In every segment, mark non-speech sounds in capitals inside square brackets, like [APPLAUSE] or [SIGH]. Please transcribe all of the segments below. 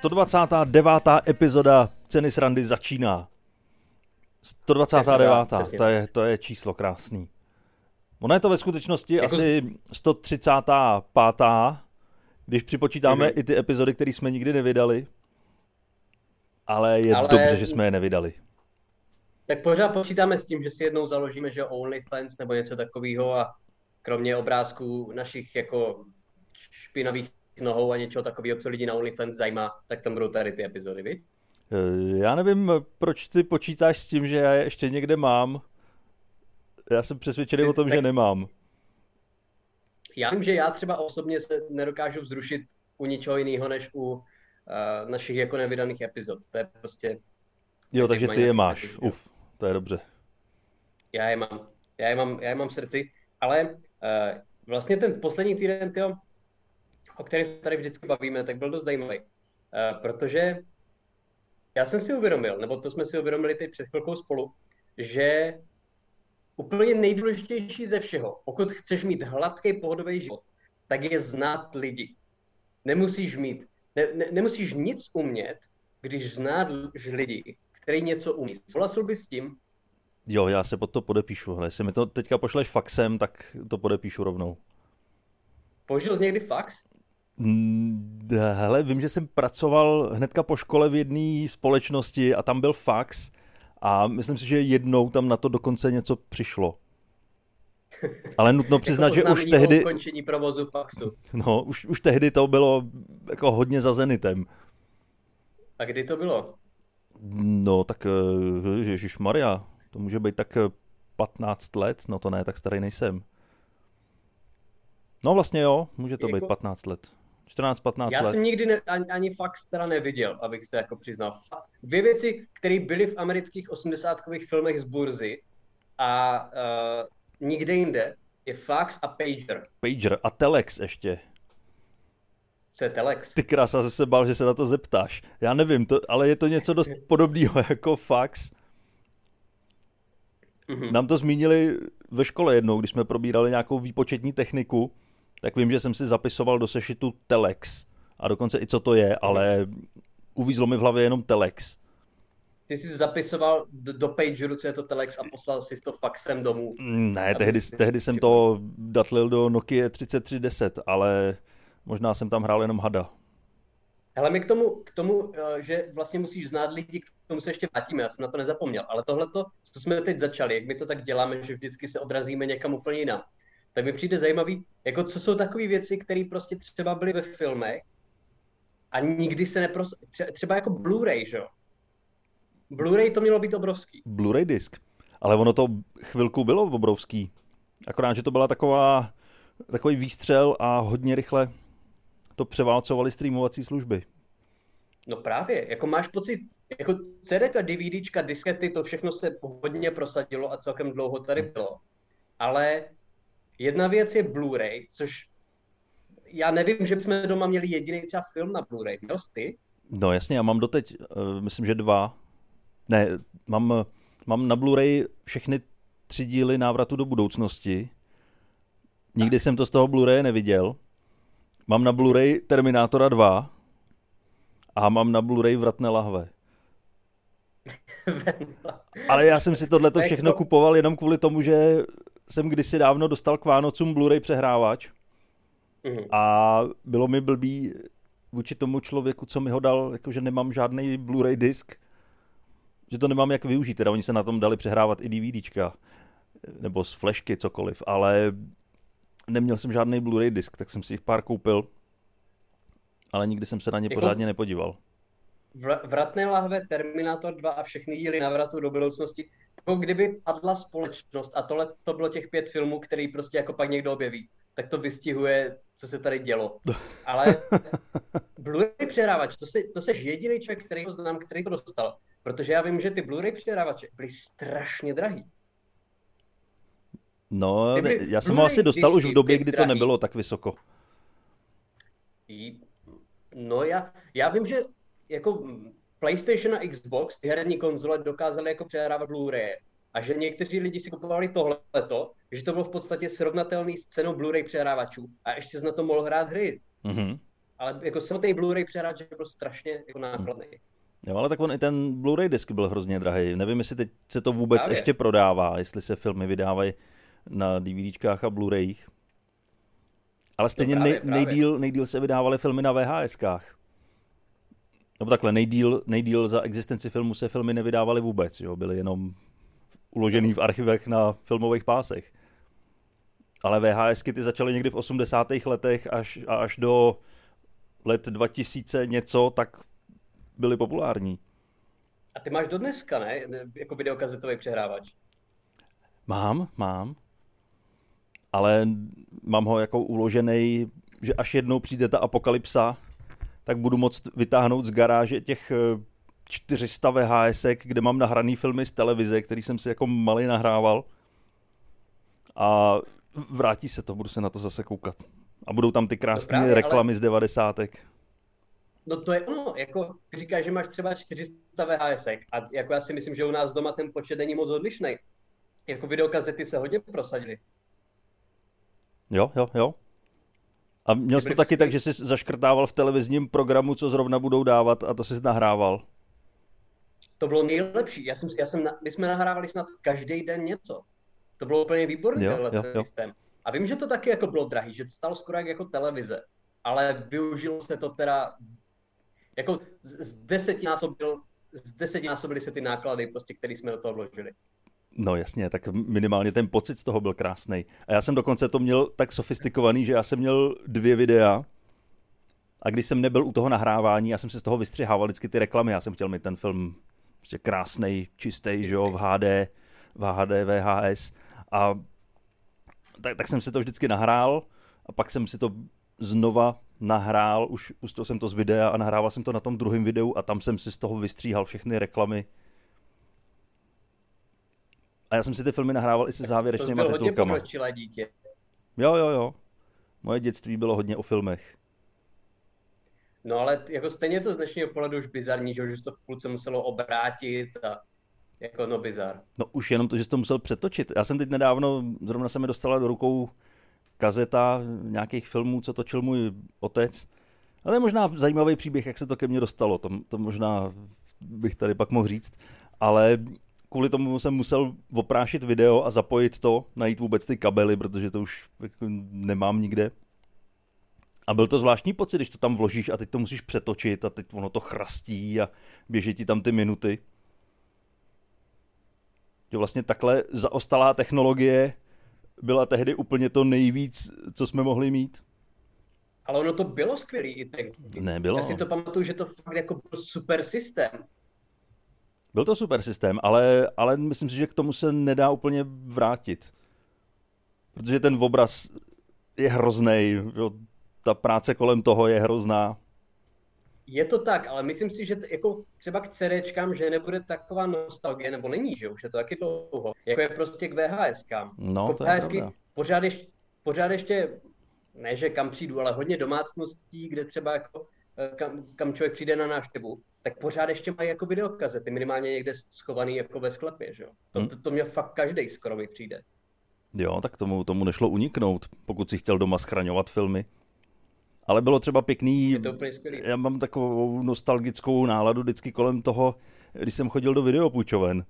129. epizoda Ceny srandy začíná. 129. Přesně To je, to je číslo krásný. Ono je to ve skutečnosti Jako- asi 135. Když připočítáme Mhm. i ty epizody, které jsme nikdy nevydali. Ale je Ale- dobře, že jsme je nevydali. Tak pořád počítáme s tím, že si jednou založíme, že OnlyFans nebo něco takového a kromě obrázků našich jako špinavých nohou a něčeho takového, co lidi na OnlyFans zajímá, tak tam budou tady ty epizody, viď? Eh, Já nevím, proč ty počítáš s tím, že já je ještě někde mám. Já jsem přesvědčený o tom, Tak- že nemám. Já vím, že já třeba osobně se nedokážu vzrušit u ničeho jiného, než u uh, našich jako nevydaných epizod. To je prostě, Jo, Tak takže ty je máš. jo. Uf, to je dobře. já je mám, já je mám, já je mám v srdci, ale uh, vlastně ten poslední týden, tyjo, o kterém se tady vždycky bavíme, tak byl dost zajímavý, uh, protože já jsem si uvědomil, nebo to jsme si uvědomili teď před chvilkou spolu, že úplně nejdůležitější ze všeho, pokud chceš mít hladký pohodový život, tak je znát lidi. Nemusíš mít, ne, ne, nemusíš nic umět, když znáš lidi, který něco umí. Souhlasil bys s tím? Jo, já se pod to podepíšu. Hele, jestli mi to teďka pošleš faxem, tak to podepíšu rovnou. Použil jsi někdy fax? Hele, vím, že jsem pracoval hnedka po škole v jedné společnosti a tam byl fax a myslím si, že jednou tam na to dokonce něco přišlo. Ale nutno přiznat, jako že už tehdy, ukončení provozu faxu. no, už, už tehdy to bylo jako hodně za zenitem. A kdy to bylo? No, tak Ježíš Maria, to může být tak eh, 15 let, no to ne, tak starý nejsem. No vlastně jo, může to být Jako- 15 let. 14-15 Já let. jsem nikdy ne, ani, ani fax teda neviděl, abych se jako přiznal. Dvě věci, které byly v amerických 80kových filmech z burzy a uh, nikde jinde, je fax a pager. Pager a telex ještě. Co je telex? Ty krása, jsem se bál, že se na to zeptáš. Já nevím, to, ale je to něco dost [LAUGHS] podobného jako fax. Mhm. Nám to zmínili ve škole jednou, když jsme probírali nějakou výpočetní techniku, tak vím, že jsem si zapisoval do sešitu telex. A dokonce i co to je, ale uvízlo mi v hlavě jenom telex. Ty jsi zapisoval do, pageru, co je to telex a poslal si to faxem domů. Mm, Ne, tehdy, tehdy jsem to datlil do Nokia 3310, ale možná jsem tam hrál jenom hada. Hele, my k tomu, k tomu, eh, že vlastně musíš znát lidi, k tomu se ještě vrátíme, já jsem na to nezapomněl, ale tohle, co jsme teď začali, jak my to tak děláme, že vždycky se odrazíme někam úplně jinam, tak mi přijde zajímavý, jako co jsou takové věci, které prostě třeba byly ve filmech a nikdy se nepros... tře- Třeba jako Blu-ray, že jo? Blu-ray to mělo být obrovský. Blu-ray disk. Ale ono to chvilku bylo obrovský. Akorát, že to byla taková, takový výstřel a hodně rychle to převálcovali streamovací služby. No právě, jako máš pocit, jako CDka, DVDčka, diskety, to všechno se hodně prosadilo a celkem dlouho tady bylo. Ale jedna věc je Blu-ray, což já nevím, že bychom doma měli jediný třeba film na Blu-ray. Měl jsi ty? No jasně, já mám doteď, uh, myslím, že dva. Ne, mám, eh, mám na Blu-ray všechny tři díly návratu do budoucnosti. Nikdy jsem to z toho Blu-ray neviděl. Mám na Blu-ray Terminátora 2 a mám na Blu-ray Vratné lahve. [LAUGHS] Ale já jsem si tohle To je všechno jako- kupoval jenom kvůli tomu, že jsem kdysi dávno dostal k Vánocům Blu-ray přehrávač Mhm. a bylo mi blbý vůči tomu člověku, co mi ho dal, jakože nemám žádný Blu-ray disk, že to nemám jak využít. Teda oni se na tom dali přehrávat i DVDčka, nebo z flashky, cokoliv, ale neměl jsem žádný Blu-ray disk, tak jsem si jich pár koupil, ale nikdy jsem se na ně Jako- pořádně nepodíval. Vr- Vratné lahve, Terminátor 2 a všechny díly navratu do budoucnosti. Jako kdyby padla společnost a tohle to bylo těch pět filmů, který prostě jako pak někdo objeví, tak to vystihuje, co se tady dělo. [LAUGHS] Ale Blu-ray přehrávač, to, se, to seš jediný člověk, který to znám, který to dostal. Protože já vím, že ty Blu-ray přehrávače byly strašně drahý. No, Kdyby já jsem ho asi dostal už v době, kdy to drahý. nebylo tak vysoko. No já, já vím, že jako PlayStation a Xbox, ty herní konzole dokázaly jako přehrávat Blu-ray. A že někteří lidi si kupovali tohleto, že to bylo v podstatě srovnatelný s cenou Blu-ray přehrávačů a ještě jsi na to mohl hrát hry. Mhm. ale jako samotný Blu-ray přehráč byl strašně jako nákladný. Hmm. Jo, ale tak on i ten Blu-ray disk byl hrozně drahý. Nevím, jestli teď se to vůbec Právě. ještě prodává, jestli se filmy vydávají na DVDčkách a Blu-rayích. Ale stejně právě, nej, nejdíl, nejdíl se vydávaly filmy na VHSkách. Nebo takhle, nejdíl, nejdíl za existenci filmu se filmy nevydávaly vůbec, jo? byly jenom uložený v archivech na filmových pásech. Ale VHSky ty začaly někdy v 80. letech až, až do let 2000 něco, tak byly populární. A ty máš do dneska, ne? Jako videokazetový přehrávač. Mám, mám. Ale mám ho jako uložený, že až jednou přijde ta apokalypsa, tak budu moct vytáhnout z garáže těch 400 eh, VHS, kde mám nahraný filmy z televize, který jsem si jako malý nahrával. A vrátí se to, budu se na to zase koukat. A budou tam ty krásné no reklamy ale... z devadesátek. No to je ono, jako ty říkáš, že máš třeba 400 VHS a jako já si myslím, že u nás doma ten počet není moc odlišný. Jako videokazety se hodně prosadily. Jo, jo, jo. A měl jsi to taky tak, že jsi zaškrtával v televizním programu, co zrovna budou dávat a to jsi nahrával? To bylo nejlepší. Já jsem, já jsem, my jsme nahrávali snad každý den něco. To bylo úplně výborný jo, tenhle jo, jo. systém. A vím, že to taky jako bylo drahý, že to stalo skoro jak jako televize. Ale využilo se to teda jako z desetinásobil, z desetinásobily se ty náklady, prostě, které jsme do toho vložili. No jasně, tak minimálně ten pocit z toho byl krásný. A já jsem dokonce to měl tak sofistikovaný, že já jsem měl dvě videa a když jsem nebyl u toho nahrávání, já jsem se z toho vystřihával vždycky ty reklamy. Já jsem chtěl mít ten film prostě krásný, čistý, že jo, v HD, v HD, VHS. A tak, tak jsem si to vždycky nahrál a pak jsem si to znova nahrál, už pustil jsem to z videa a nahrával jsem to na tom druhém videu a tam jsem si z toho vystříhal všechny reklamy. A já jsem si ty filmy nahrával i se závěrečnými titulkama. To bylo dítě. Jo, jo, jo. Moje dětství bylo hodně o filmech. No ale jako stejně to z dnešního pohledu už bizarní, že už to v půlce muselo obrátit a jako no bizar. No už jenom to, že jsi to musel přetočit. Já jsem teď nedávno, zrovna se mi dostala do rukou kazeta nějakých filmů, co točil můj otec. Ale je možná zajímavý příběh, jak se to ke mně dostalo. To, to možná bych tady pak mohl říct. Ale kvůli tomu jsem musel oprášit video a zapojit to, najít vůbec ty kabely, protože to už jako nemám nikde. A byl to zvláštní pocit, když to tam vložíš a teď to musíš přetočit a teď ono to chrastí a běží ti tam ty minuty. Že vlastně takhle zaostalá technologie byla tehdy úplně to nejvíc, co jsme mohli mít. Ale ono to bylo skvělý i tak. Ne, bylo. Já si to pamatuju, že to fakt jako byl super systém. Byl to super systém, ale, ale myslím si, že k tomu se nedá úplně vrátit. Protože ten obraz je hrozný, ta práce kolem toho je hrozná. Je to tak, ale myslím si, že t- jako třeba k CDčkám, že nebude taková nostalgie, nebo není, že už je to taky dlouho, jako je prostě k VHSkám. No, jako to VHSky je pořád ještě, pořád ještě, ne, že kam přijdu, ale hodně domácností, kde třeba jako kam, kam člověk přijde na návštěvu, tak pořád ještě mají jako videokazety, minimálně někde schovaný jako ve sklepě, že jo. To, hmm. to, to mě fakt každý skoro mi přijde. Jo, tak tomu, tomu nešlo uniknout, pokud si chtěl doma schraňovat filmy. Ale bylo třeba pěkný, je to já mám takovou nostalgickou náladu vždycky kolem toho, když jsem chodil do videopůjčoven.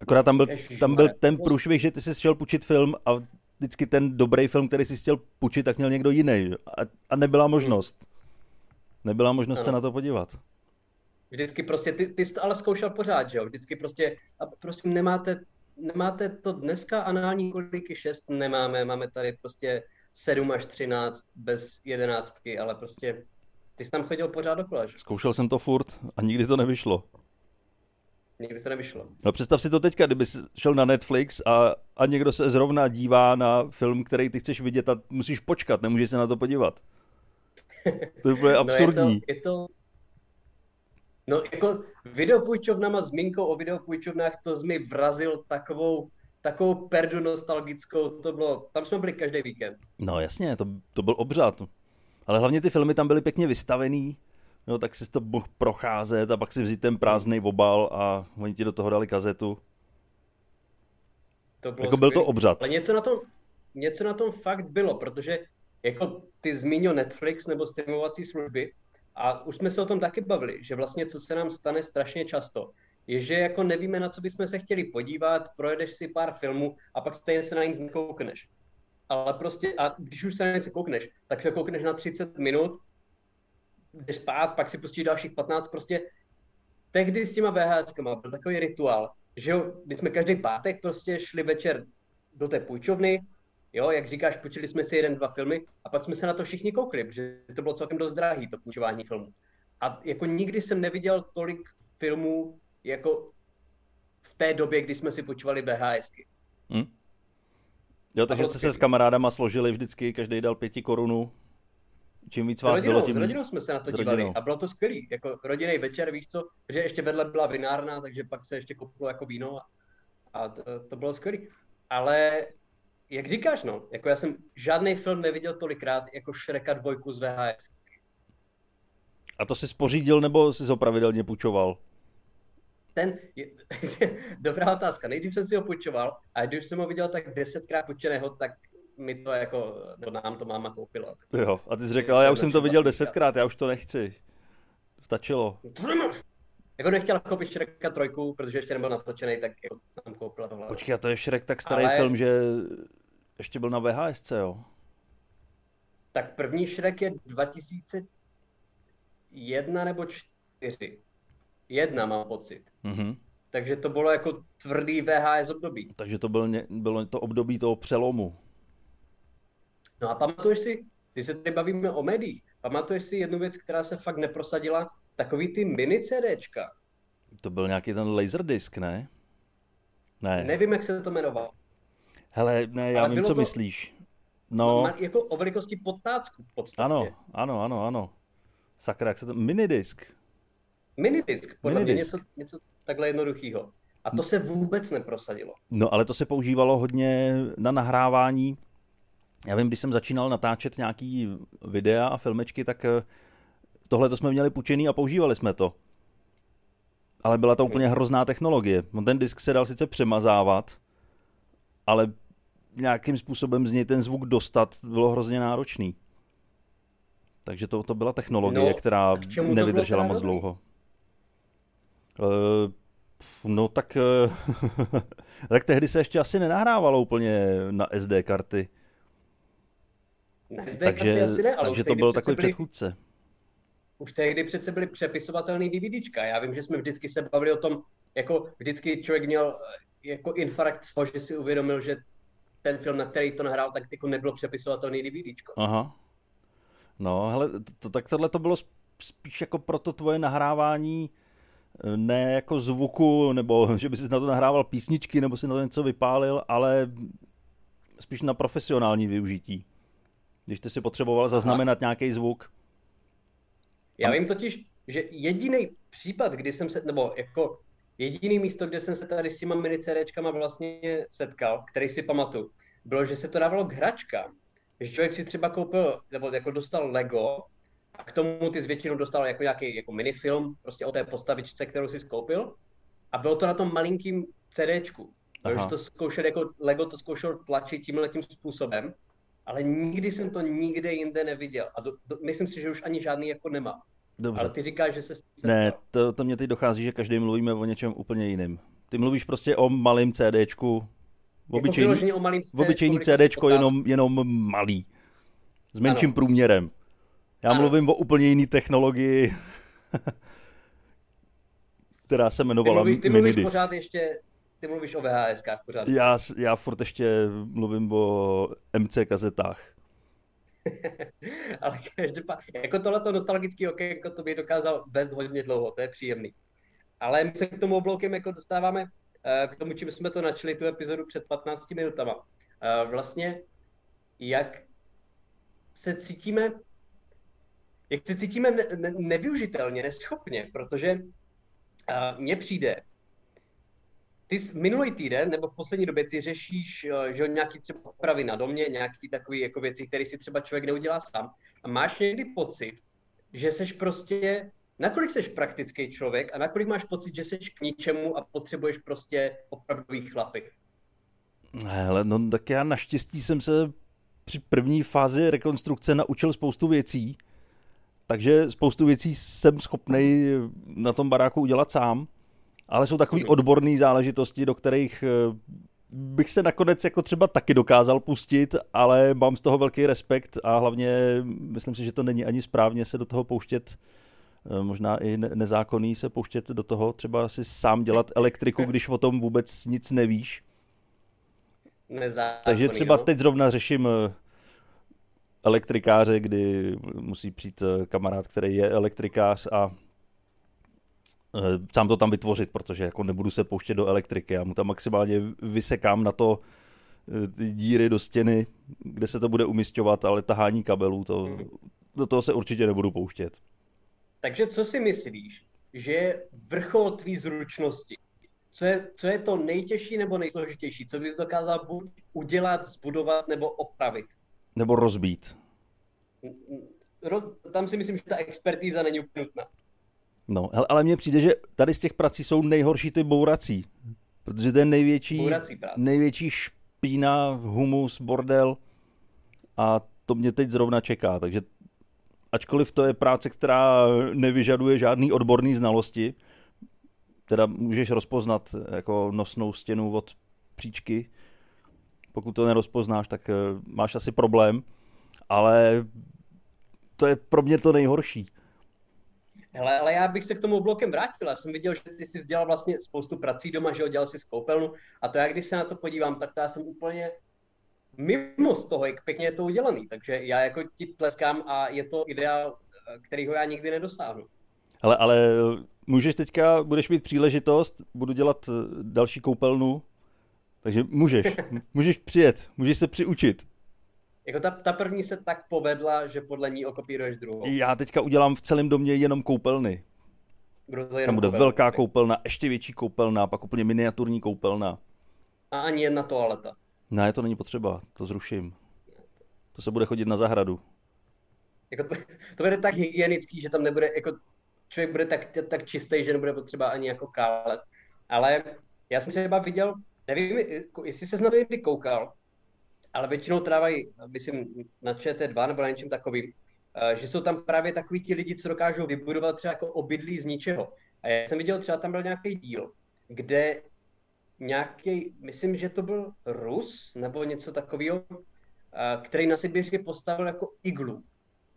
Akorát tam byl, tam byl ten průšvih, že ty jsi chtěl půjčit film a vždycky ten dobrý film, který jsi chtěl půjčit, tak měl někdo jiný. A, a nebyla hmm. možnost. Nebyla možnost ano. se na to podívat. Vždycky prostě, ty, ty jsi to ale zkoušel pořád, že jo? Vždycky prostě, a prosím, nemáte, nemáte to dneska anální koliky, šest nemáme, máme tady prostě 7 až 13 bez jedenáctky, ale prostě ty jsi tam chodil pořád dokola, že? Zkoušel jsem to furt a nikdy to nevyšlo. Nikdy to nevyšlo. No představ si to teďka, kdyby šel na Netflix a, a někdo se zrovna dívá na film, který ty chceš vidět a musíš počkat, nemůžeš se na to podívat. To je úplně absurdní. no je, to, je to... No jako videopůjčovnama, zmínkou o videopůjčovnách, to jsi mi vrazil takovou takovou perdu nostalgickou, to bylo, tam jsme byli každý víkend. No jasně, to, to byl obřad. Ale hlavně ty filmy tam byly pěkně vystavený, no, tak si to mohl procházet a pak si vzít ten prázdný obal a oni ti do toho dali kazetu. To bylo jako byl to obřad. Ale něco na tom, něco na tom fakt bylo, protože jako ty zmínil Netflix nebo streamovací služby a už jsme se o tom taky bavili, že vlastně co se nám stane strašně často, je, že jako nevíme, na co bychom se chtěli podívat, projedeš si pár filmů a pak stejně se na nic nekoukneš. Ale prostě, a když už se na něco koukneš, tak se koukneš na 30 minut, jdeš spát, pak si pustíš dalších 15, prostě tehdy s těma VHSkama byl takový rituál, že jo, když jsme každý pátek prostě šli večer do té půjčovny, jo, jak říkáš, půjčili jsme si jeden, dva filmy a pak jsme se na to všichni koukli, protože to bylo celkem dost drahý, to půjčování filmů. A jako nikdy jsem neviděl tolik filmů, jako v té době, kdy jsme si půjčovali VHSky. Hmm. Jo, takže jste se s kamarádama složili vždycky, každý dal pěti korunu čím víc vás rodinou, bylo, tím... S rodinou jsme se na to dívali a bylo to skvělý. Jako rodinný večer, víš co, že ještě vedle byla vinárna, takže pak se ještě koupilo jako víno a, a to, to bylo skvělý. Ale jak říkáš, no, jako já jsem žádný film neviděl tolikrát jako Shreka dvojku z VHS. A to jsi spořídil nebo jsi ho pravidelně půjčoval? Ten, je, [LAUGHS] dobrá otázka. Nejdřív jsem si ho půjčoval a když jsem ho viděl tak desetkrát půjčeného, tak mi to jako, no nám to máma koupila. Jo, a ty jsi řekl, ale já už jsem to viděl desetkrát, já už to nechci. Stačilo. Jako nechtěl koupit Shreka trojku, protože ještě nebyl natočený, tak jako nám koupila tohle. Počkej, a to je Shrek tak starý ale... film, že ještě byl na VHS, jo? Tak první Shrek je 2001 nebo 4. Jedna mám pocit. Mm-hmm. Takže to bylo jako tvrdý VHS období. Takže to byl, bylo to období toho přelomu. No a pamatuješ si, když se tady bavíme o médiích, pamatuješ si jednu věc, která se fakt neprosadila? Takový ty mini CDčka. To byl nějaký ten laserdisc, ne? Ne. Nevím, jak se to jmenovalo. Hele, ne, já Ale vím, co to, myslíš. No. Jako o velikosti potácku v podstatě. Ano, ano, ano, ano. Sakra, jak se to... Minidisk. Minidisk, podle Minidisk. mě něco, něco takhle jednoduchého. A to se vůbec neprosadilo. No, ale to se používalo hodně na nahrávání já vím, když jsem začínal natáčet nějaký videa a filmečky, tak eh, tohle to jsme měli půjčený a používali jsme to. Ale byla to úplně hrozná technologie. Ten disk se dal sice přemazávat, ale nějakým způsobem z něj ten zvuk dostat bylo hrozně náročný. Takže to, to byla technologie, no, která nevydržela moc dlouho. Uh, no tak, uh, [LAUGHS] tak tehdy se ještě asi nenahrávalo úplně na SD karty. Ne, takže asi ne, ale takže to byl takový byli, předchůdce. Už tehdy přece byly přepisovatelný DVDčka. Já vím, že jsme vždycky se bavili o tom, jako vždycky člověk měl eh, jako infarkt z toho, že si uvědomil, že ten film, na který to nahrál, tak jako nebylo přepisovatelný DVDčko. Aha. No, hele, to, to, tak tohle to bylo spíš jako pro to tvoje nahrávání eh, ne jako zvuku, nebo [LAUGHS] že by si na to nahrával písničky, nebo si na to něco vypálil, ale spíš na profesionální využití když ty si potřeboval zaznamenat nějaký zvuk. Já vím totiž, že jediný případ, kdy jsem se, nebo jako jediný místo, kde jsem se tady s těma mini CDčkama vlastně setkal, který si pamatuju, bylo, že se to dávalo k hračkám. Že člověk si třeba koupil, nebo jako dostal Lego a k tomu ty z většinou dostal jako nějaký jako minifilm, prostě o té postavičce, kterou si skoupil. A bylo to na tom malinkým CDčku. Takže to zkoušel jako Lego to zkoušel tlačit tímhle tím způsobem ale nikdy jsem to nikde jinde neviděl. A do, do, myslím si, že už ani žádný jako nemá. Dobře. Ale ty říkáš, že se... Ne, to, to mě teď dochází, že každý mluvíme o něčem úplně jiným. Ty mluvíš prostě o malém CDčku, jako obyčejný, jako o malým CDčku, obyčejný CDčko, jenom, jenom malý. S menším ano. průměrem. Já ano. mluvím o úplně jiný technologii, [LAUGHS] která se jmenovala ty mluvíš, ty mluvíš pořád ještě ty mluvíš o VHS pořád. Já, já furt ještě mluvím o MC kazetách. [LAUGHS] Ale každopádně, jako tohleto nostalgický okénko to by dokázal vést hodně dlouho, to je příjemný. Ale my se k tomu obloukem jako dostáváme eh, k tomu, čím jsme to načali tu epizodu před 15 minutama. Eh, vlastně, jak se cítíme, jak se cítíme ne, ne, nevyužitelně, neschopně, protože uh, mně přijde, ty jsi minulý týden nebo v poslední době ty řešíš eh, že nějaký třeba opravy na domě, nějaký takový jako věci, které si třeba člověk neudělá sám. A máš někdy pocit, že seš prostě, nakolik seš praktický člověk a nakolik máš pocit, že seš k ničemu a potřebuješ prostě opravdový chlapy? Hele, no tak já naštěstí jsem se při první fázi rekonstrukce naučil spoustu věcí, takže spoustu věcí jsem schopný na tom baráku udělat sám, ale jsou takové odborné záležitosti, do kterých eh, bych se nakonec jako třeba taky dokázal pustit, ale mám z toho velký respekt a hlavně myslím si, že to není ani správně se do toho pouštět eh, možná i nezákonný se pouštět do toho, třeba si sám dělat elektriku, když o tom vůbec nic nevíš. Nezákonný, Takže třeba no. teď zrovna řeším eh, elektrikáře, kdy musí přijít kamarád, který je elektrikář a sám to tam vytvořit, protože jako nebudu se pouštět do elektriky. Já mu tam maximálně vysekám na to eh, díry do stěny, kde se to bude umistovat, ale tahání kabelů, to, Mhm. do toho se určitě nebudu pouštět. Takže co si myslíš, že je vrchol tvý zručnosti? Co je, co je to nejtěžší nebo nejsložitější? Co bys dokázal buď udělat, zbudovat nebo opravit? Nebo rozbít. Ro- Tam si myslím, že ta expertíza není úplně nutná. No, ale mně přijde, že tady z těch prací jsou nejhorší ty bourací. Protože to je největší, největší špína, humus, bordel a to mě teď zrovna čeká. Takže ačkoliv to je práce, která nevyžaduje žádný odborný znalosti, teda můžeš rozpoznat jako nosnou stěnu od příčky. Pokud to nerozpoznáš, tak eh, máš asi problém, ale to je pro mě to nejhorší. Hele, ale já bych se k tomu blokem vrátil. Já jsem viděl, že ty jsi dělal vlastně spoustu prací doma, že dělal si z koupelnu a to já když se na to podívám, tak to já jsem úplně mimo z toho, jak pěkně je to udělaný. Takže já jako ti tleskám a je to ideál, kterýho já nikdy nedosáhnu. Ale, ale můžeš teďka, budeš mít příležitost, budu dělat eh, další koupelnu, takže můžeš, [LAUGHS] můžeš přijet, můžeš se přiučit. Jako ta, ta první se tak povedla, že podle ní okopíruješ druhou. Já teďka udělám v celém domě jenom koupelny. Bude to Tam jenom bude koupelna. velká koupelna, ještě větší koupelna, pak úplně miniaturní koupelna. A ani jedna toaleta. Ne, to není potřeba, to zruším. To se bude chodit na zahradu. Jako to, [LAUGHS] to bude tak hygienický, že tam nebude, jako člověk bude tak, tak čistý, že nebude potřeba ani jako kálet. Ale já jsem třeba viděl, nevím, jako jestli se na to někdy koukal, ale většinou trávají, myslím, na ČT2 nebo na něčem takovým, eh, že jsou tam právě takový ti lidi, co dokážou vybudovat třeba jako obydlí z ničeho. A já jsem viděl, třeba tam byl nějaký díl, kde nějaký, myslím, že to byl Rus nebo něco takového, eh, který na Sibiři postavil jako iglu.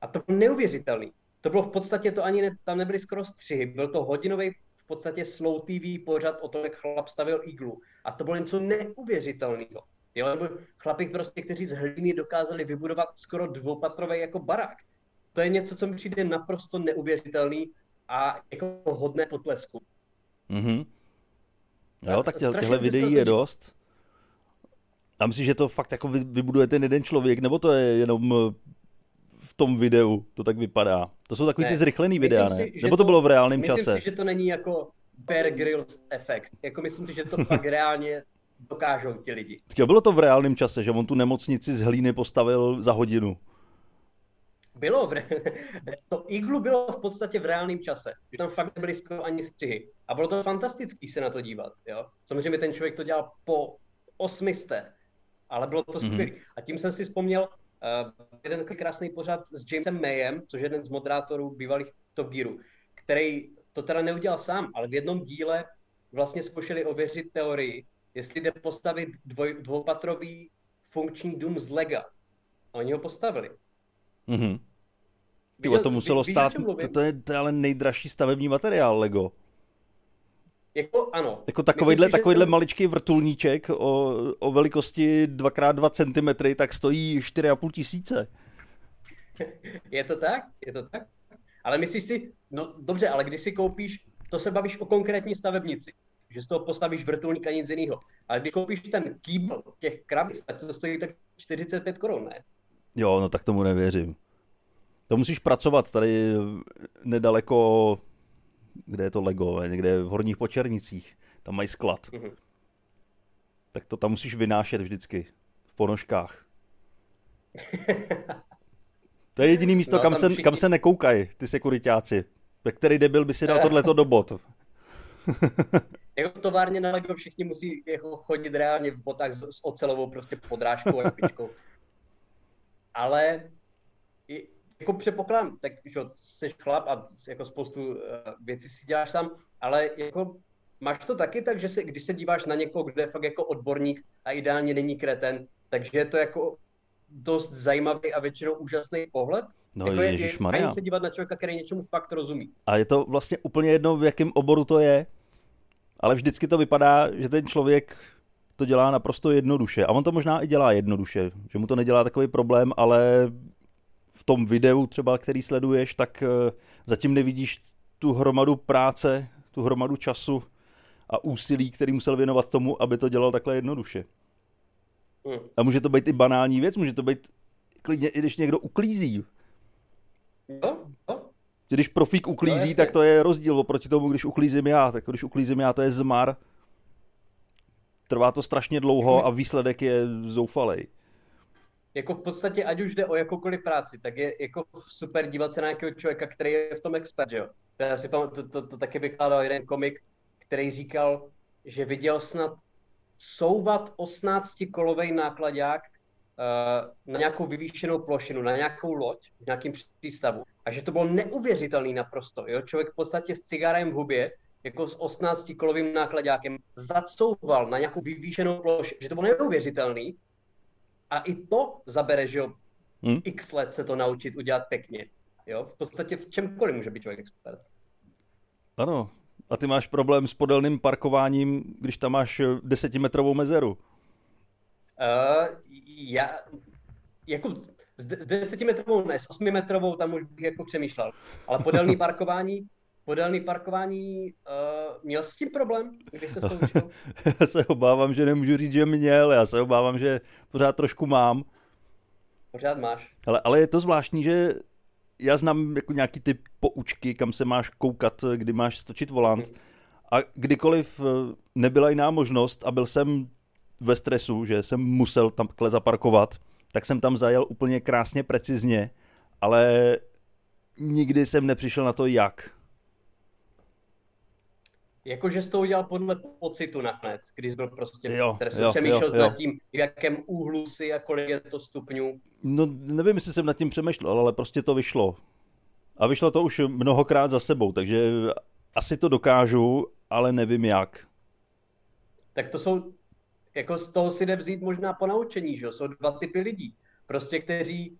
A to bylo neuvěřitelný. To bylo v podstatě, to ani ne, tam nebyly skoro střihy, byl to hodinový v podstatě slow TV pořad o tom, jak chlap stavil iglu. A to bylo něco neuvěřitelného. Jo, nebo chlapi prostě, kteří z hlíny dokázali vybudovat skoro dvoupatrový jako barák. To je něco, co mi přijde naprosto neuvěřitelný a jako hodné potlesku. Mhm. Jo, tak těchto videí je dost. A myslíš, že to fakt jako vy- vybuduje ten jeden člověk, nebo to je jenom eh, v tom videu, to tak vypadá? To jsou takový Ne, ty zrychlený myslím videa, si, ne? že Nebo to to- bylo v reálném Myslím čase? si, že to není jako Bear Grylls efekt. Jako myslím si, že to fakt [LAUGHS] reálně dokážou ti lidi. Říkal, bylo to v reálném čase, že on tu nemocnici z hlíny postavil za hodinu. Bylo, v re... [LAUGHS] to iglu bylo v podstatě v reálném čase, že tam fakt nebyly skoro ani střihy. A bylo to fantastický se na to dívat, jo. Samozřejmě ten člověk to dělal po osmisté, ale bylo to skvělé. Mm-hmm. A tím jsem si vzpomněl uh, jeden takový krásný pořad s Jamesem Mayem, což je jeden z moderátorů bývalých Top Gearu, který to teda neudělal sám, ale v jednom díle vlastně zkoušeli ověřit teorii, jestli jde postavit dvoj, dvoupatrový funkční dům z Lega. A oni ho postavili. Mhm. Tyhle, to muselo ví- víš, stát, to, to, je, to je ale nejdražší stavební materiál Lego. Jako ano. Jako takovýhle, Myslím takovýhle ten- maličký vrtulníček o, o velikosti 2x2 cm, tak stojí 4,5 tisíce. [LAUGHS] Je to tak? Je to tak? Ale myslíš si, no dobře, ale když si koupíš, to se bavíš o konkrétní stavebnici, že z toho postavíš vrtulník a nic jiného. Ale když koupíš ten kýbl těch krabic, tak to stojí tak 45 korun, ne? Jo, no tak tomu nevěřím. To musíš pracovat tady nedaleko, kde je to Lego, někde v Horních Počernicích. Tam mají sklad. Mhm. Tak to tam musíš vynášet vždycky. V ponožkách. To je jediný místo, No, kam, se, všichni- kam se nekoukají ty sekuritáci. Ve který debil by si dal tohleto do bot. [LAUGHS] Jako továrně na Lego všichni musí jako chodit reálně v botách s, s ocelovou prostě podrážkou a špičkou. ale jako předpokládám, tak že jsi chlap a jako spoustu uh, věcí si děláš sám, ale jako máš to taky tak, že se, když se díváš na někoho, kde je fakt jako odborník a ideálně není kreten, takže je to jako dost zajímavý a většinou úžasný pohled. No jako je, je se dívat na člověka, který něčemu fakt rozumí. A je to vlastně úplně jedno, v jakém oboru to je, ale vždycky to vypadá, že ten člověk to dělá naprosto jednoduše. A on to možná i dělá jednoduše, že mu to nedělá takový problém, ale v tom videu třeba, který sleduješ, tak eh, zatím nevidíš tu hromadu práce, tu hromadu času a úsilí, který musel věnovat tomu, aby to dělal takhle jednoduše. Hmm. A může to být i banální věc, může to být klidně, i když někdo uklízí. No, no. Když profík uklízí, no, tak to je rozdíl oproti tomu, když uklízím já. Tak když uklízím já, to je zmar. Trvá to strašně dlouho a výsledek je zoufalej jako v podstatě, ať už jde o jakoukoliv práci, tak je jako super dívat se na nějakého člověka, který je v tom expert, že jo. To, já si to, to, to taky vykládal jeden komik, který říkal, že viděl snad souvat 18-kolovej nákladák uh, na nějakou vyvýšenou plošinu, na nějakou loď, v nějakým přístavu. A že to bylo neuvěřitelný naprosto. Jo? Člověk v podstatě s cigarem v hubě, jako s 18-kolovým nákladákem, zacouval na nějakou vyvýšenou plošinu, že to bylo neuvěřitelný a i to zabere, že jo, hmm? x let se to naučit udělat pěkně. Jo, v podstatě v čemkoliv může být člověk expert. Ano, a ty máš problém s podelným parkováním, když tam máš desetimetrovou mezeru. Uh, já, jako s, s desetimetrovou, ne, s osmimetrovou tam už bych jako přemýšlel. Ale podelný [LAUGHS] parkování, podelný parkování, uh, měl jsi s tím problém, když se to učil? [LAUGHS] já se obávám, že nemůžu říct, že měl, já se obávám, že pořád trošku mám. Pořád máš. Ale, ale je to zvláštní, že já znám jako nějaký typ poučky, kam se máš koukat, kdy máš stočit volant. Hmm. A kdykoliv eh, nebyla jiná možnost a byl jsem ve stresu, že jsem musel tam zaparkovat, tak jsem tam zajel úplně krásně precizně, ale nikdy jsem nepřišel na to, jak. Jakože jsi to udělal podle pocitu nakonec, když byl prostě jo, jo, přemýšlel jo, jo. nad tím, v jakém úhlu si a kolik je to stupňů. No nevím, jestli jsem nad tím přemýšlel, ale prostě to vyšlo. A vyšlo to už mnohokrát za sebou, takže asi to dokážu, ale nevím jak. Tak to jsou, jako z toho si jde vzít možná po naučení, že jo? Jsou dva typy lidí. Prostě kteří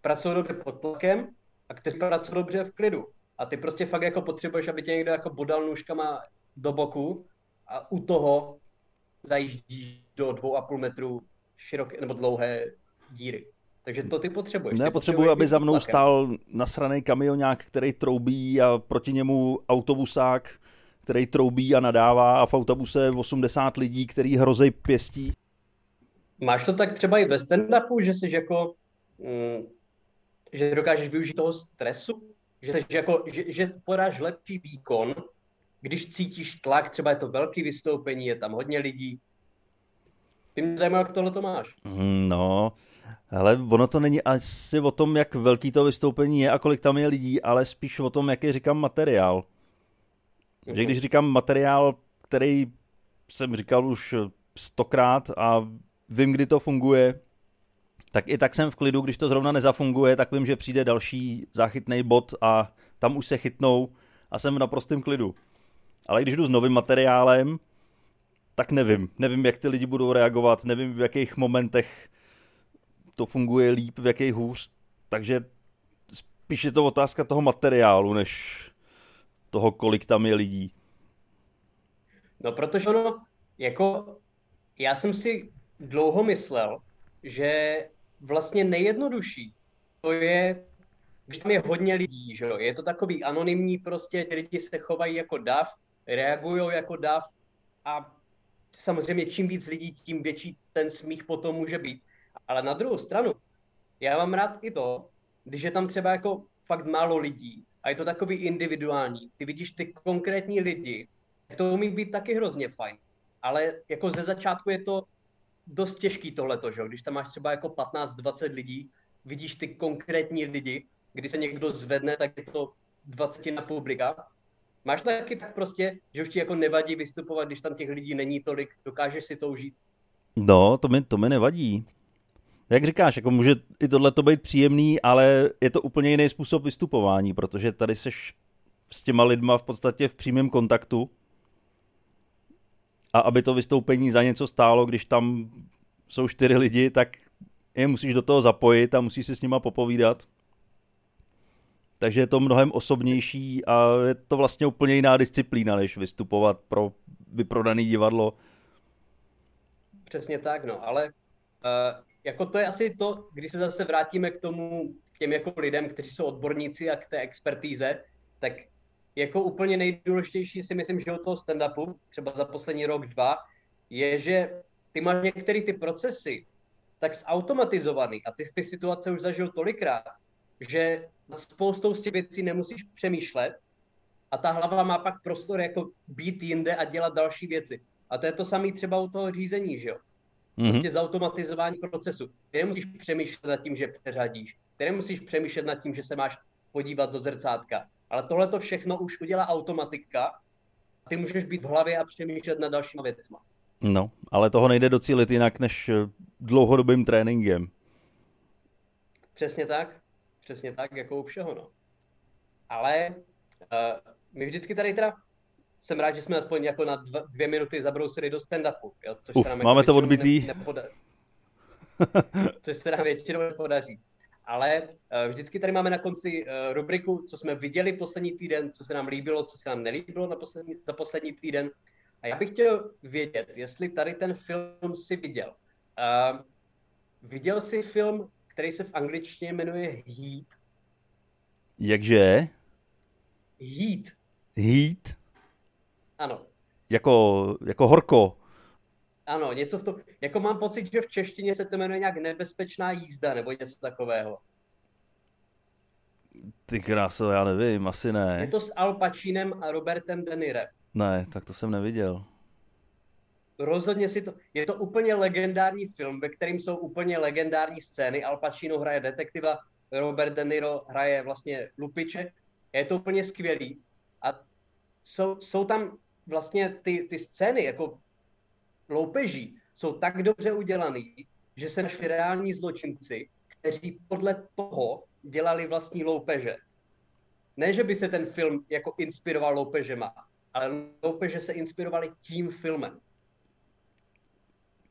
pracují dobře pod tlakem a kteří pracují dobře v klidu. A ty prostě fakt jako potřebuješ, aby tě někdo jako bodal nůžkama do boku a u toho zajíždíš do dvou a půl metru široké nebo dlouhé díry. Takže to ty potřebuješ. Ne, ty potřebuji, aby za mnou tlakem. stál nasraný kamionák, který troubí a proti němu autobusák, který troubí a nadává a v autobuse 80 lidí, který hrozej pěstí. Máš to tak třeba i ve stand-upu, že jsi jako, mm, že dokážeš využít toho stresu, že, že, jako, že, že podáš lepší výkon, když cítíš tlak, třeba je to velký vystoupení, je tam hodně lidí. Ty mě zajímá, jak tohle to máš. Mm, no, ale ono to není asi o tom, jak velký to vystoupení je a kolik tam je lidí, ale spíš o tom, jaký říkám materiál. Mm-hmm. Že když říkám materiál, který jsem říkal už stokrát a vím, kdy to funguje, tak i tak jsem v klidu, když to zrovna nezafunguje, tak vím, že přijde další záchytný bod a tam už se chytnou a jsem v naprostém klidu. Ale když jdu s novým materiálem, tak nevím. Nevím, jak ty lidi budou reagovat, nevím, v jakých momentech to funguje líp, v jakých hůř. Takže spíš je to otázka toho materiálu, než toho, kolik tam je lidí. No, protože ono, jako, já jsem si dlouho myslel, že vlastně nejjednodušší to je, když tam je hodně lidí, že jo? je to takový anonymní prostě, ty lidi se chovají jako dav, reagují jako dav a samozřejmě čím víc lidí, tím větší ten smích potom může být. Ale na druhou stranu, já mám rád i to, když je tam třeba jako fakt málo lidí a je to takový individuální. Ty vidíš ty konkrétní lidi, to umí být taky hrozně fajn. Ale jako ze začátku je to dost těžký tohleto, že? když tam máš třeba jako 15-20 lidí, vidíš ty konkrétní lidi, kdy se někdo zvedne, tak je to 20 na publika. Máš to taky tak prostě, že už ti jako nevadí vystupovat, když tam těch lidí není tolik, dokážeš si to užít? No, to mi, to mi nevadí. Jak říkáš, jako může i tohle to být příjemný, ale je to úplně jiný způsob vystupování, protože tady seš s těma lidma v podstatě v přímém kontaktu a aby to vystoupení za něco stálo, když tam jsou čtyři lidi, tak je musíš do toho zapojit a musíš si s nima popovídat. Takže je to mnohem osobnější a je to vlastně úplně jiná disciplína, než vystupovat pro vyprodaný divadlo. Přesně tak, no, ale uh, jako to je asi to, když se zase vrátíme k tomu, k těm jako lidem, kteří jsou odborníci a k té expertíze, tak jako úplně nejdůležitější si myslím, že u toho stand-upu, třeba za poslední rok, dva, je, že ty máš některé ty procesy tak zautomatizovaný a ty ty situace už zažil tolikrát, že na spoustou z těch věcí nemusíš přemýšlet a ta hlava má pak prostor jako být jinde a dělat další věci. A to je to samé třeba u toho řízení, že jo? Mm-hmm. Prostě zautomatizování procesu. Ty nemusíš přemýšlet nad tím, že přeřadíš. Ty nemusíš přemýšlet nad tím, že se máš podívat do zrcátka. Ale tohle to všechno už udělá automatika. Ty můžeš být v hlavě a přemýšlet nad dalšíma věcma. No, ale toho nejde docílit jinak než eh, dlouhodobým tréninkem. Přesně tak. Přesně tak, jako u všeho, no. Ale uh, my vždycky tady teda jsem rád, že jsme aspoň jako na dva, dvě minuty zabrousili do stand-upu. Jo, což Uf, se nám jako máme to odbitý. Ne, [LAUGHS] což se nám většinou nepodaří. Ale uh, vždycky tady máme na konci uh, rubriku, co jsme viděli poslední týden, co se nám líbilo, co se nám nelíbilo na poslední, za poslední týden. A já bych chtěl vědět, jestli tady ten film si viděl. Uh, viděl jsi film, který se v angličtině jmenuje Heat? Jakže? Heat. Heat? Ano. Jako, jako horko. Ano, něco v tom. Jako mám pocit, že v češtině se to jmenuje nějak nebezpečná jízda nebo něco takového. Ty kráso, já nevím, asi ne. Je to s Al Pacinem a Robertem De Niro. Ne, tak to jsem neviděl. Rozhodně si to... Je to úplně legendární film, ve kterým jsou úplně legendární scény. Al Pacino hraje detektiva, Robert De Niro hraje vlastně lupiče. Je to úplně skvělý. A jsou, jsou tam vlastně ty, ty scény, jako loupeží, jsou tak dobře udělaný, že se našli reální zločinci, kteří podle toho dělali vlastní loupeže. Ne, že by se ten film jako inspiroval loupežema, ale loupeže se inspirovali tím filmem.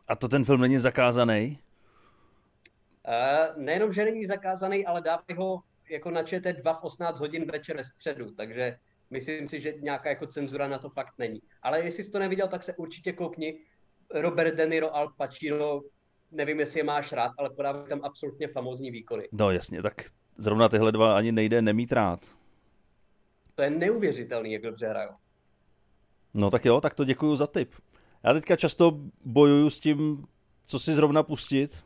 A to ten film není zakázaný? Uh, nejenom, že není zakázaný, ale dávají ho jako na ČT2 v 18 hodin večer ve středu, takže myslím si, že nějaká jako cenzura na to fakt není. Ale jestli jsi to neviděl, tak se určitě koukni. Robert De Niro, Al Pacino, nevím, jestli je máš rád, ale podávají tam absolutně famózní výkony. No jasně, tak zrovna tyhle dva ani nejde nemít rád. To je neuvěřitelný, jak dobře hrajou. No tak jo, tak to děkuju za tip. Já teďka často bojuju s tím, co si zrovna pustit.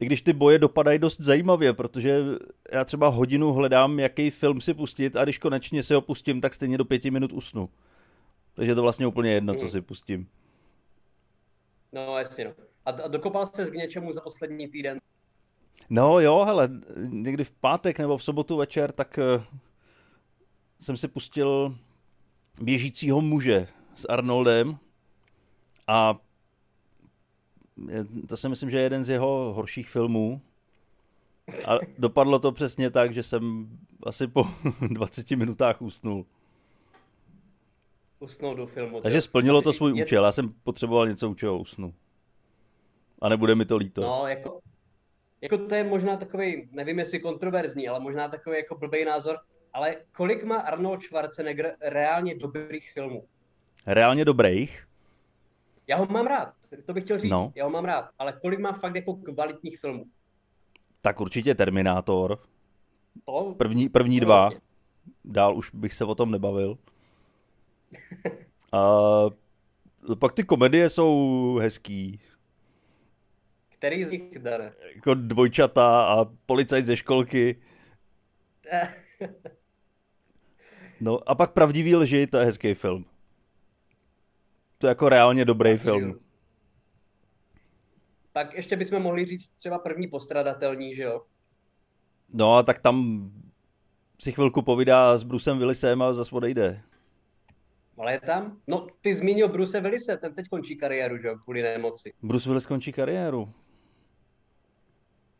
I když ty boje dopadají dost zajímavě, protože já třeba hodinu hledám, jaký film si pustit a když konečně si ho pustím, tak stejně do pěti minut usnu. Takže je to vlastně úplně jedno, co mhm. si pustím. No jasně no. A, a dokopal jsi k něčemu za poslední týden? No jo, hele, někdy v pátek nebo v sobotu večer, tak uh, jsem si pustil běžícího muže s Arnoldem a to si myslím, že je jeden z jeho horších filmů. A dopadlo to přesně tak, že jsem asi po [LAUGHS] 20 minutách usnul. Usnul do filmu. Takže splnilo to svůj je... účel. Já jsem potřeboval něco, u čeho usnu. A nebude mi to líto. No, jako, jako to je možná takový, nevím jestli kontroverzní, ale možná takový jako blbý názor, ale kolik má Arnold Schwarzenegger reálně dobrých filmů? Reálně dobrých? Já ho mám rád, to bych chtěl říct, no. já ho mám rád, ale kolik má fakt jako kvalitních filmů? Tak určitě Terminátor. To? První, první to dva. Dál už bych se o tom nebavil. [LAUGHS] A pak ty komedie jsou hezký. Který z nich, Dane? Jako dvojčata a policajt ze školky. [LAUGHS] No a pak Pravdivý lži, to je hezký film. To je jako reálně dobrý tak film. Tak ještě bychom mohli říct třeba první postradatelní, že jo? No a tak tam si chvilku povídá s Brusem Willisem a zase odejde. Ale je tam? No, ty zmínil Bruce Willise, ten teď končí kariéru, že jo, kvůli nemoci. Bruce Willis končí kariéru.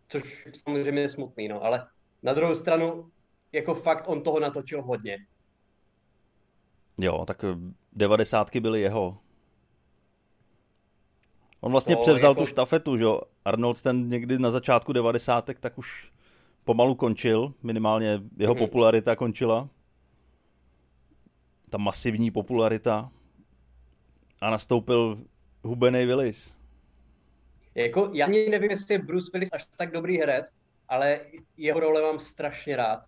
což samozřejmě je smutný, no, ale na druhou stranu, jako fakt on toho natočil hodně. Jo, tak devadesátky byly jeho. On vlastně to převzal jako... tu štafetu, že jo? Arnold ten někdy na začátku devadesátek tak už pomalu končil, minimálně jeho hmm. popularita končila. Ta masivní popularita. A nastoupil hubený Willis. Jako, já ani nevím, jestli je Bruce Willis až tak dobrý herec, ale jeho role mám strašně rád.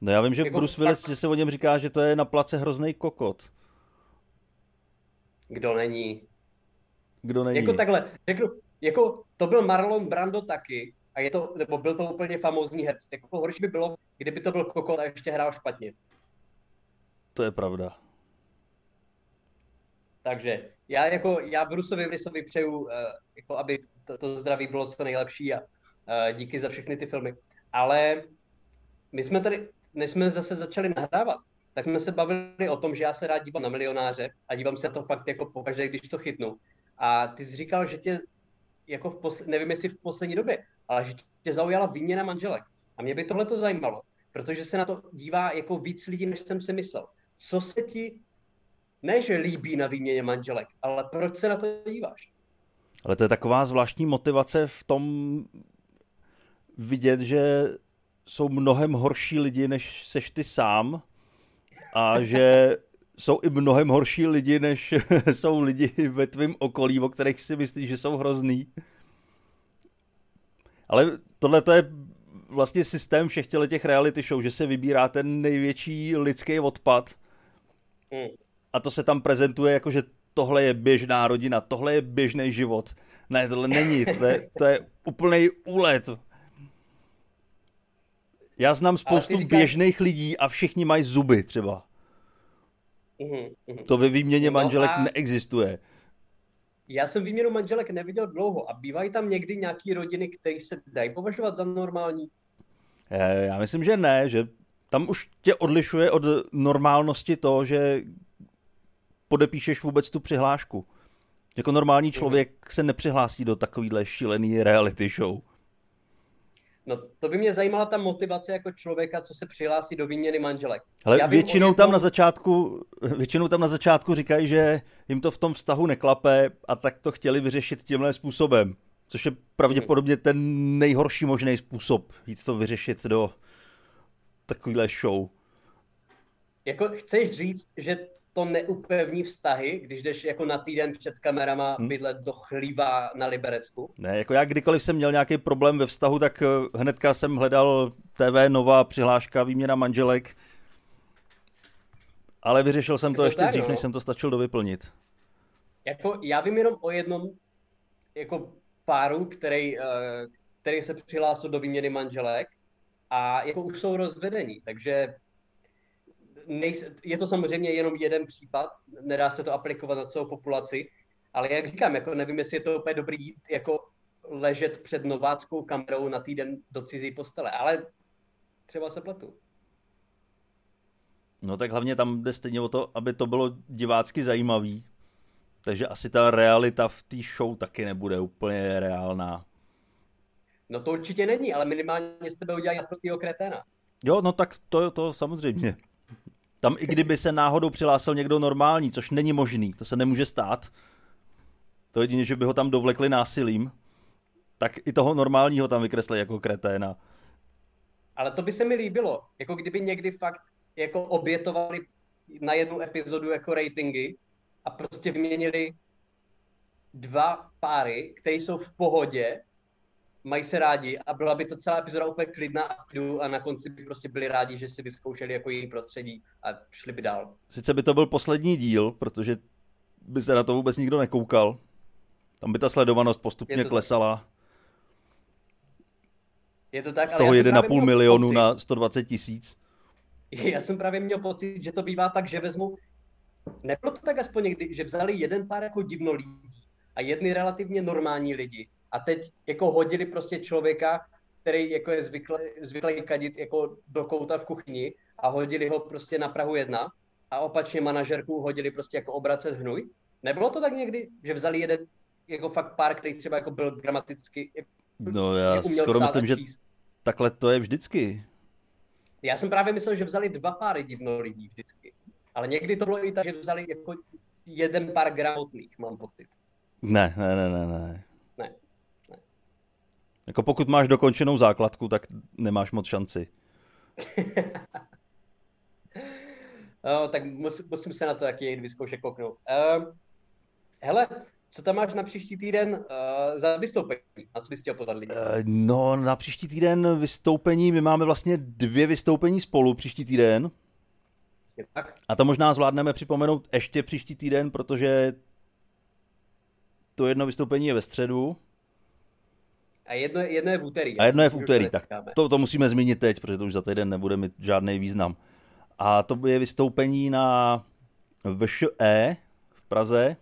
No já vím, že jako Bruce Willis, fakt... že se o něm říká, že to je na place hrozný kokot. Kdo není? Kdo není? Jako takhle, řeknu, jako to byl Marlon Brando taky, a je to, nebo byl to úplně famózní herec. Jako horší by bylo, kdyby to byl kokot a ještě hrál špatně. To je pravda. Takže já jako, já Bruceovi Willisovi přeju, uh, jako aby to, to zdraví bylo co nejlepší a uh, díky za všechny ty filmy. Ale my jsme tady, než jsme zase začali nahrávat, tak jsme se bavili o tom, že já se rád dívám na milionáře a dívám se na to fakt jako pokaždé, když to chytnu. A ty jsi říkal, že tě, jako v posle, nevím jestli v poslední době, ale že tě zaujala výměna manželek. A mě by tohle to zajímalo, protože se na to dívá jako víc lidí, než jsem si myslel. Co se ti, ne že líbí na výměně manželek, ale proč se na to díváš? Ale to je taková zvláštní motivace v tom vidět, že jsou mnohem horší lidi, než seš ty sám a že jsou i mnohem horší lidi, než [LAUGHS] jsou lidi ve tvém okolí, o kterých si myslíš, že jsou hrozný. Ale tohle to je vlastně systém všech těch reality show, že se vybírá ten největší lidský odpad hmm. a to se tam prezentuje jako, že tohle je běžná rodina, tohle je běžný život. Ne, tohle není, to je, to je úplný úlet. Já znám spoustu říkáš... běžných lidí a všichni mají zuby třeba. Uhum, uhum. To ve výměně no manželek a... neexistuje. Já jsem výměnu manželek neviděl dlouho a bývají tam někdy nějaký rodiny, které se dají považovat za normální? Eh, já myslím, že ne, že tam už tě odlišuje od normálnosti to, že podepíšeš vůbec tu přihlášku. Jako normální mhm. člověk se nepřihlásí do takovýhle šílený reality show. No to by mě zajímala ta motivace jako člověka, co se přihlásí do výměny manželek. Ale Já většinou tam na začátku, většinou tam na začátku říkají, že jim to v tom vztahu neklape a tak to chtěli vyřešit tímhle způsobem. Což je pravděpodobně ten nejhorší možný způsob jít to vyřešit do takovýhle show. Jako chceš říct, že to neupevní vztahy, když jdeš jako na týden před kamerama hmm. bydlet do chlíva na Liberecku? Ne, jako já kdykoliv jsem měl nějaký problém ve vztahu, tak eh, hnedka jsem hledal TV, nová přihláška, výměna manželek. Ale vyřešil jsem to, to ještě tak, dřív, no. než jsem to stačil dovyplnit. Jako, já vím jenom o jednom jako páru, který, eh, který se přihlásil do výměny manželek a jako už jsou rozvedení, takže nejs, je to samozřejmě jenom jeden případ, nedá se to aplikovat na celou populaci, ale jak říkám, jako nevím, jestli je to úplně dobrý jít jako ležet před nováckou kamerou na týden do cizí postele, ale třeba se pletu. No tak hlavně tam jde stejně o to, aby to bylo divácky zajímavý. Takže asi ta realita v té show taky nebude úplně reálná. No to určitě není, ale minimálně z tebe udělají naprostýho kreténa. Jo, no tak to, to samozřejmě. Tam i kdyby se náhodou přihlásil někdo normální, což není možný, to se nemůže stát. To jedině, že by ho tam dovlekli násilím, tak i toho normálního tam vykreslili jako kreténa. Ale to by se mi líbilo, jako kdyby někdy fakt jako obětovali na jednu epizodu jako ratingy a prostě vyměnili dva páry, které jsou v pohodě mají se rádi a byla by to celá epizoda úplně klidná a v a na konci by prostě byli rádi, že si vyzkoušeli jako její prostředí a šli by dál. Sice by to byl poslední díl, protože by se na to vůbec nikdo nekoukal. Tam by ta sledovanost postupně klesala. Je to tak, Z toho 1,5 milionu pocit, na 120 tisíc. [LAUGHS] Já jsem právě měl pocit, že to bývá tak, že vezmu, nebylo to tak aspoň někdy, že vzali jeden pár jako divno lidí a jedny relativně normální lidi a teď jako hodili prostě člověka, který jako je zvyklý, zvyklý kadit jako do kouta v kuchyni a hodili ho prostě na Prahu jedna a opačně manažerku hodili prostě jako obracet hnůj. Nebylo to tak někdy, že vzali jeden jako fakt pár, který třeba jako byl gramaticky No já skoro myslím, že takhle to je vždycky. Já jsem právě myslel, že vzali dva páry divno lidí vždycky. Ale někdy to bylo i tak, že vzali jako jeden pár gramotných, mám pocit. Ne, ne, ne, ne, ne. Ne. ne. Jako pokud máš dokončenou základku, tak nemáš moc šanci. [LAUGHS] no, tak musím, musím se na to taky jít vyzkoušet kouknout. Uh, hele, co tam máš na příští týden uh, za vystoupení? Na co bys chtěl pozvat lidi? Uh, no, na příští týden vystoupení, my máme vlastně dvě vystoupení spolu příští týden. Tak. A to možná zvládneme připomenout ještě příští týden, protože to jedno vystoupení je ve středu. A jedno, jedno je v úterý. A jedno je v úterý, tak to, to musíme zmínit teď, protože to už za týden nebude mít žádný význam. A to je vystoupení na VŠE v Praze,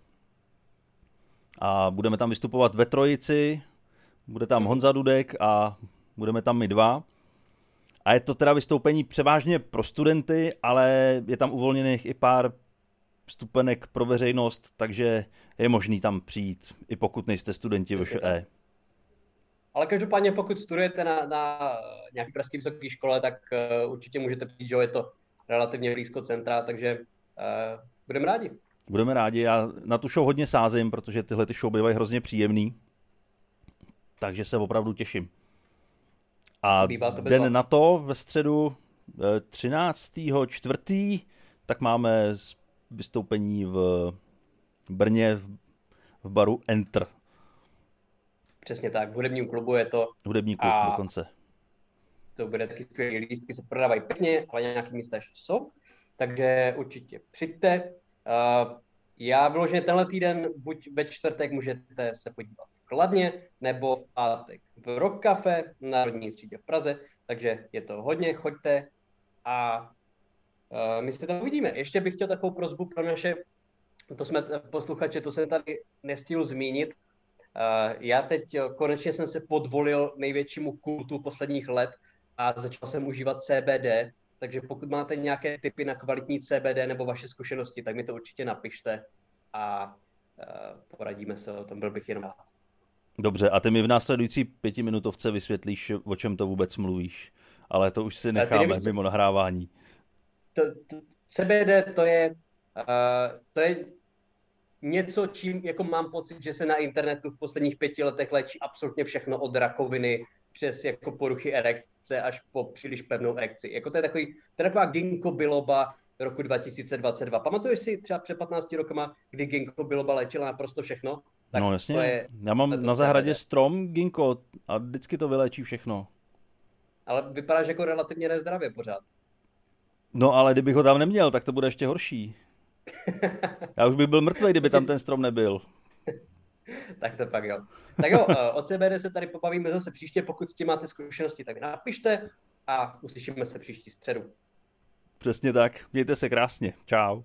a budeme tam vystupovat ve trojici, bude tam Honza Dudek a budeme tam my dva. A je to teda vystoupení převážně pro studenty, ale je tam uvolněných i pár vstupenek pro veřejnost, takže je možný tam přijít, i pokud nejste studenti VŠE. Ale každopádně, pokud studujete na, na nějaké pražské vysoké škole, tak uh, určitě můžete přijít, že je to relativně blízko centra, takže uh, budeme rádi. Budeme rádi, já na tu show hodně sázím, protože tyhle ty show bývají hrozně příjemný. Takže se opravdu těším. A den na to ve středu 13. Eh, čtvrtý, tak máme vystoupení v Brně v baru Enter. Přesně tak, v hudebním klubu je to. Hudební klub a dokonce. To bude taky skvělý, lístky se prodávají pěkně, ale nějaký místa ještě jsou. Takže určitě přijďte. Uh, já vyloženě tenhle týden, buď ve čtvrtek můžete se podívat v Kladně, nebo v pátek v Rock Cafe na Národní třídě v Praze, takže je to hodně, choďte a uh, my se tam uvidíme. Ještě bych chtěl takovou prozbu pro naše, to jsme posluchače, to jsem tady nestihl zmínit. Uh, já teď konečně jsem se podvolil největšímu kultu posledních let a začal jsem užívat CBD, takže pokud máte nějaké typy na kvalitní CBD nebo vaše zkušenosti, tak mi to určitě napište a uh, poradíme se o tom, byl bych jenom rád. Dobře, a ty mi v následující pětiminutovce vysvětlíš, o čem to vůbec mluvíš. Ale to už si necháme nevíš, mimo nahrávání. To, to, CBD to je, uh, to je něco, čím jako mám pocit, že se na internetu v posledních pěti letech léčí absolutně všechno od rakoviny přes jako poruchy erekce až po příliš pevnou erekci. Jako to je takový, to je taková ginkgo biloba roku 2022. Pamatuješ si třeba před 15 rokama, kdy ginkgo biloba léčila naprosto všechno? Tak no jasně, je, já mám na zahradě strom ginkgo a vždycky to vylečí všechno. Ale vypadáš jako relativně nezdravě pořád. No ale kdybych ho tam neměl, tak to bude ještě horší. Já už bych byl mrtvý, kdyby tam ten strom nebyl. [LAUGHS] tak to pak jo. Tak jo, eh, o CBD se tady pobavíme zase příště. Pokud s tím máte zkušenosti, tak napište a uslyšíme se příští středu. Přesně tak. Mějte se krásně. Čau.